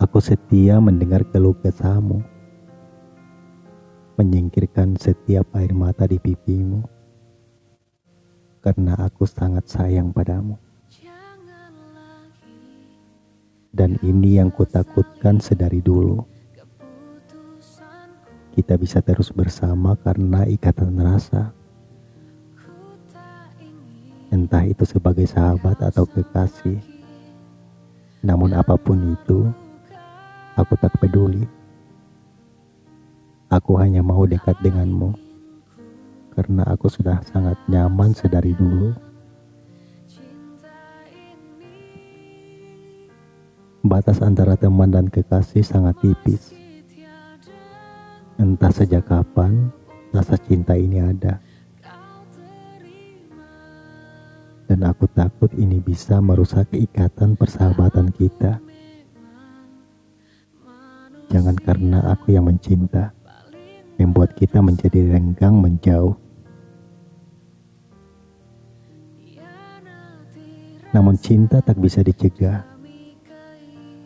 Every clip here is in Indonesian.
Aku setia mendengar keluh kesahmu, menyingkirkan setiap air mata di pipimu, karena aku sangat sayang padamu. Dan ini yang kutakutkan sedari dulu. Kita bisa terus bersama karena ikatan rasa. Entah itu sebagai sahabat atau kekasih. Namun apa pun itu, Aku tak peduli. Aku hanya mau dekat denganmu karena aku sudah sangat nyaman sedari dulu. Batas antara teman dan kekasih sangat tipis. Entah sejak kapan rasa cinta ini ada. Dan aku takut ini bisa merusak ikatan persahabatan kita. Jangan karena aku yang mencinta, membuat kita menjadi renggang menjauh. Namun cinta tak bisa dicegah,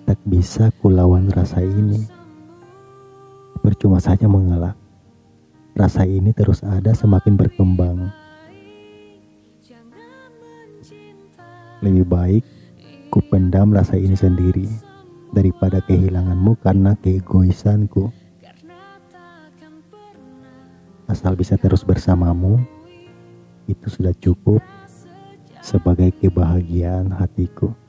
tak bisa kulawan rasa ini. Percuma saja mengelak, rasa ini terus ada semakin berkembang. Lebih baik ku pendam rasa ini sendiri daripada kehilanganmu karena keegoisanku. Asal bisa terus bersamamu, itu sudah cukup sebagai kebahagiaan hatiku.